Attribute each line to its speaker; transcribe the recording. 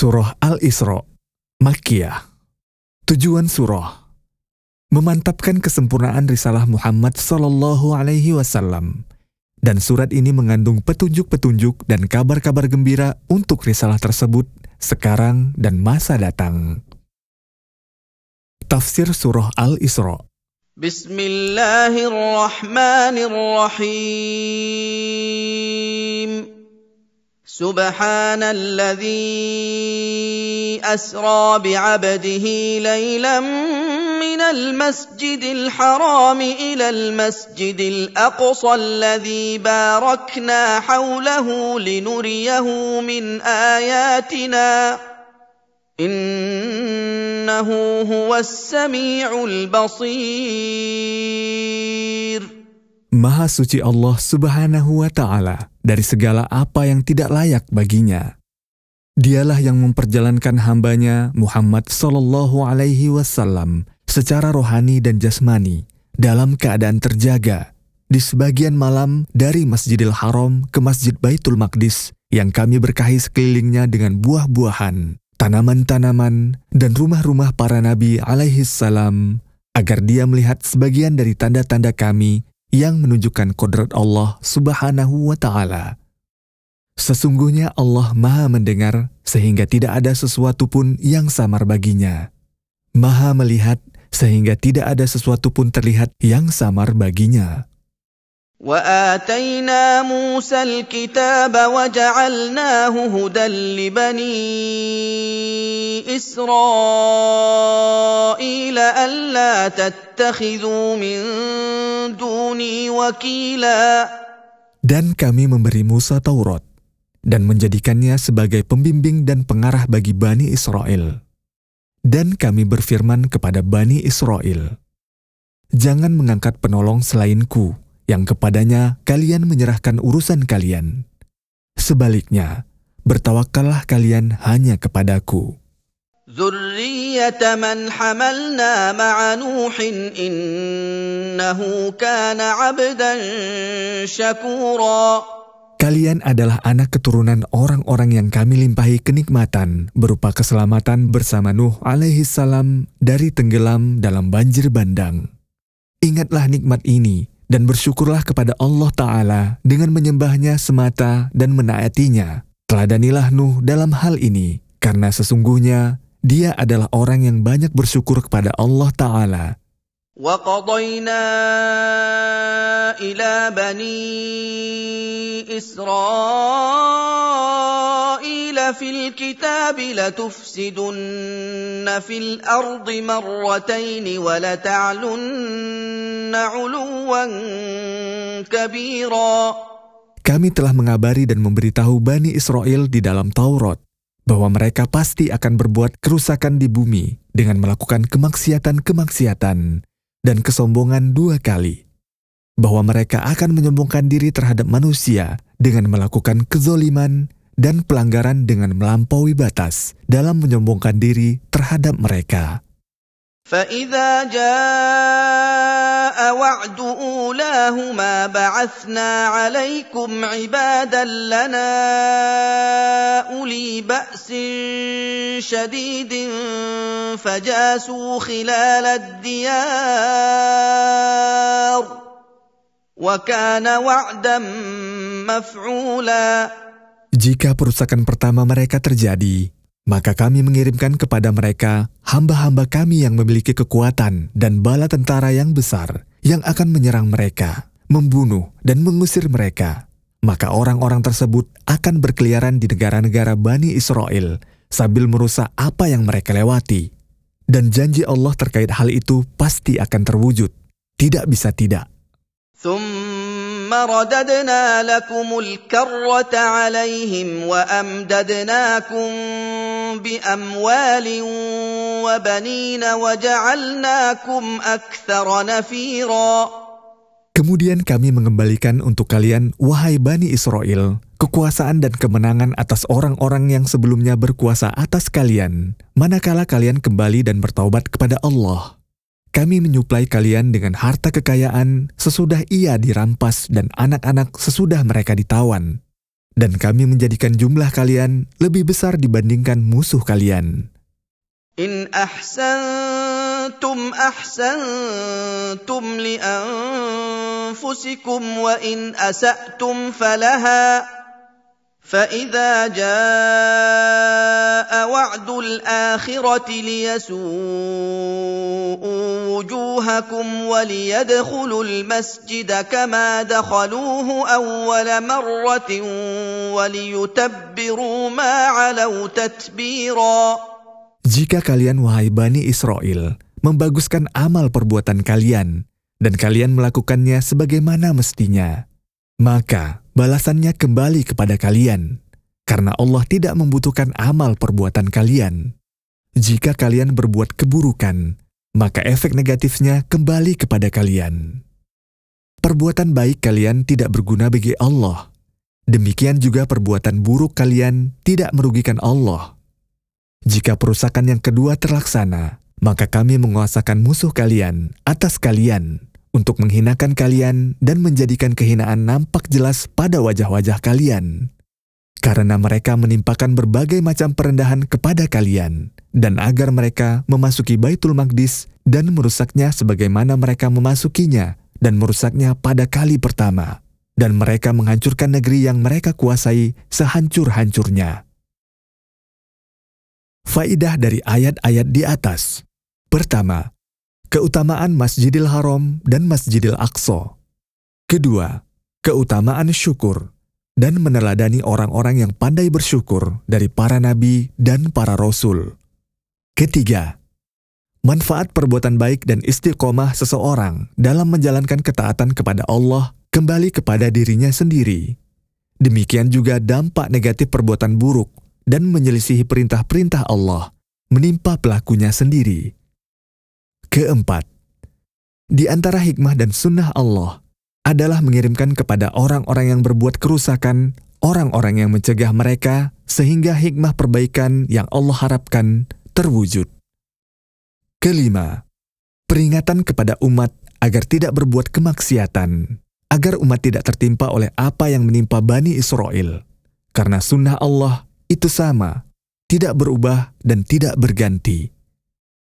Speaker 1: Surah Al-Isra, Makkiyah. Tujuan surah memantapkan kesempurnaan risalah Muhammad Sallallahu Alaihi Wasallam. Dan surat ini mengandung petunjuk-petunjuk dan kabar-kabar gembira untuk risalah tersebut sekarang dan masa datang. Tafsir Surah Al-Isra
Speaker 2: Bismillahirrahmanirrahim سبحان الذي أسرى بعبده ليلا من المسجد الحرام إلى المسجد الأقصى الذي باركنا حوله لنريه من آياتنا. إنه هو السميع البصير.
Speaker 1: Maha suci Allah Subhanahu wa Ta'ala. Dari segala apa yang tidak layak baginya. Dialah yang memperjalankan hambanya Muhammad Sallallahu Alaihi Wasallam secara rohani dan jasmani dalam keadaan terjaga di sebagian malam dari Masjidil Haram ke Masjid Baitul Maqdis yang kami berkahi sekelilingnya dengan buah-buahan, tanaman-tanaman, dan rumah-rumah para nabi alaihi salam agar dia melihat sebagian dari tanda-tanda kami yang menunjukkan kodrat Allah Subhanahu wa Ta'ala. Sesungguhnya Allah Maha Mendengar, sehingga tidak ada sesuatu pun yang samar baginya. Maha Melihat, sehingga tidak ada sesuatu pun terlihat yang samar baginya.
Speaker 2: واتينا موسى الكتاب وجعلناه هدى لبني اسرائيل الا تتخذوا من دوني وكيلا
Speaker 1: Dan kami memberi Musa Taurat dan menjadikannya sebagai pembimbing dan pengarah bagi Bani Israel. Dan kami berfirman kepada Bani Israel, Jangan mengangkat penolong selainku, yang kepadanya kalian menyerahkan urusan kalian. Sebaliknya, bertawakallah kalian hanya kepadaku.
Speaker 2: ذرية من حملنا مع نوح إنه كان عبدا شكورا
Speaker 1: Kalian adalah anak keturunan orang-orang yang kami limpahi kenikmatan berupa keselamatan bersama Nuh alaihi salam dari tenggelam dalam banjir bandang. Ingatlah nikmat ini dan bersyukurlah kepada Allah Ta'ala dengan menyembahnya semata dan menaatinya. Teladanilah Nuh dalam hal ini, karena sesungguhnya dia adalah orang yang banyak bersyukur kepada Allah Ta'ala.
Speaker 2: وقضينا إلى بني إسرائيل في الكتاب لتفسدن في الأرض مرتين ولتعلن علوا كبيرا
Speaker 1: kami telah mengabari dan memberitahu Bani Israel di dalam Taurat bahwa mereka pasti akan berbuat kerusakan di bumi dengan melakukan kemaksiatan-kemaksiatan dan kesombongan dua kali. Bahwa mereka akan menyombongkan diri terhadap manusia dengan melakukan kezoliman dan pelanggaran dengan melampaui batas dalam menyombongkan diri terhadap mereka.
Speaker 2: فإذا جاء وعد أولاهما بعثنا عليكم عبادا لنا أولي بأس شديد فجاسوا خلال الديار وكان وعدا مفعولا.
Speaker 1: Jika perusakan pertama mereka terjadi, maka kami mengirimkan kepada mereka hamba-hamba kami yang memiliki kekuatan dan bala tentara yang besar yang akan menyerang mereka, membunuh dan mengusir mereka. Maka orang-orang tersebut akan berkeliaran di negara-negara Bani Israel sambil merusak apa yang mereka lewati. Dan janji Allah terkait hal itu pasti akan terwujud. Tidak bisa tidak.
Speaker 2: ثم رددنا لكم الكرة عليهم وأمددناكم بأموال وبنين وجعلناكم أكثر نفيرا
Speaker 1: Kemudian kami mengembalikan untuk kalian, wahai Bani Israel, kekuasaan dan kemenangan atas orang-orang yang sebelumnya berkuasa atas kalian, manakala kalian kembali dan bertaubat kepada Allah. Kami menyuplai kalian dengan harta kekayaan sesudah ia dirampas dan anak-anak sesudah mereka ditawan. Dan kami menjadikan jumlah kalian lebih besar dibandingkan musuh kalian.
Speaker 2: In ahsantum ahsantum li wa in asa'tum falaha. فإذا جاء وعد الآخرة ليسوءوا وجوهكم وليدخلوا المسجد كما دخلوه أول مرة وليتبروا ما علوا تتبيرا
Speaker 1: Jika kalian, wahai Bani Israel, membaguskan amal perbuatan kalian, dan kalian melakukannya sebagaimana mestinya, maka balasannya kembali kepada kalian, karena Allah tidak membutuhkan amal perbuatan kalian. Jika kalian berbuat keburukan, maka efek negatifnya kembali kepada kalian. Perbuatan baik kalian tidak berguna bagi Allah. Demikian juga perbuatan buruk kalian tidak merugikan Allah. Jika perusakan yang kedua terlaksana, maka kami menguasakan musuh kalian atas kalian untuk menghinakan kalian dan menjadikan kehinaan nampak jelas pada wajah-wajah kalian. Karena mereka menimpakan berbagai macam perendahan kepada kalian, dan agar mereka memasuki Baitul Maqdis dan merusaknya sebagaimana mereka memasukinya dan merusaknya pada kali pertama, dan mereka menghancurkan negeri yang mereka kuasai sehancur-hancurnya. Faidah dari ayat-ayat di atas. Pertama, keutamaan Masjidil Haram dan Masjidil Aqsa. Kedua, keutamaan syukur dan meneladani orang-orang yang pandai bersyukur dari para nabi dan para rasul. Ketiga, manfaat perbuatan baik dan istiqomah seseorang dalam menjalankan ketaatan kepada Allah kembali kepada dirinya sendiri. Demikian juga dampak negatif perbuatan buruk dan menyelisihi perintah-perintah Allah menimpa pelakunya sendiri. Keempat, di antara hikmah dan sunnah Allah adalah mengirimkan kepada orang-orang yang berbuat kerusakan, orang-orang yang mencegah mereka, sehingga hikmah perbaikan yang Allah harapkan terwujud. Kelima, peringatan kepada umat agar tidak berbuat kemaksiatan, agar umat tidak tertimpa oleh apa yang menimpa Bani Israel. Karena sunnah Allah itu sama, tidak berubah dan tidak berganti.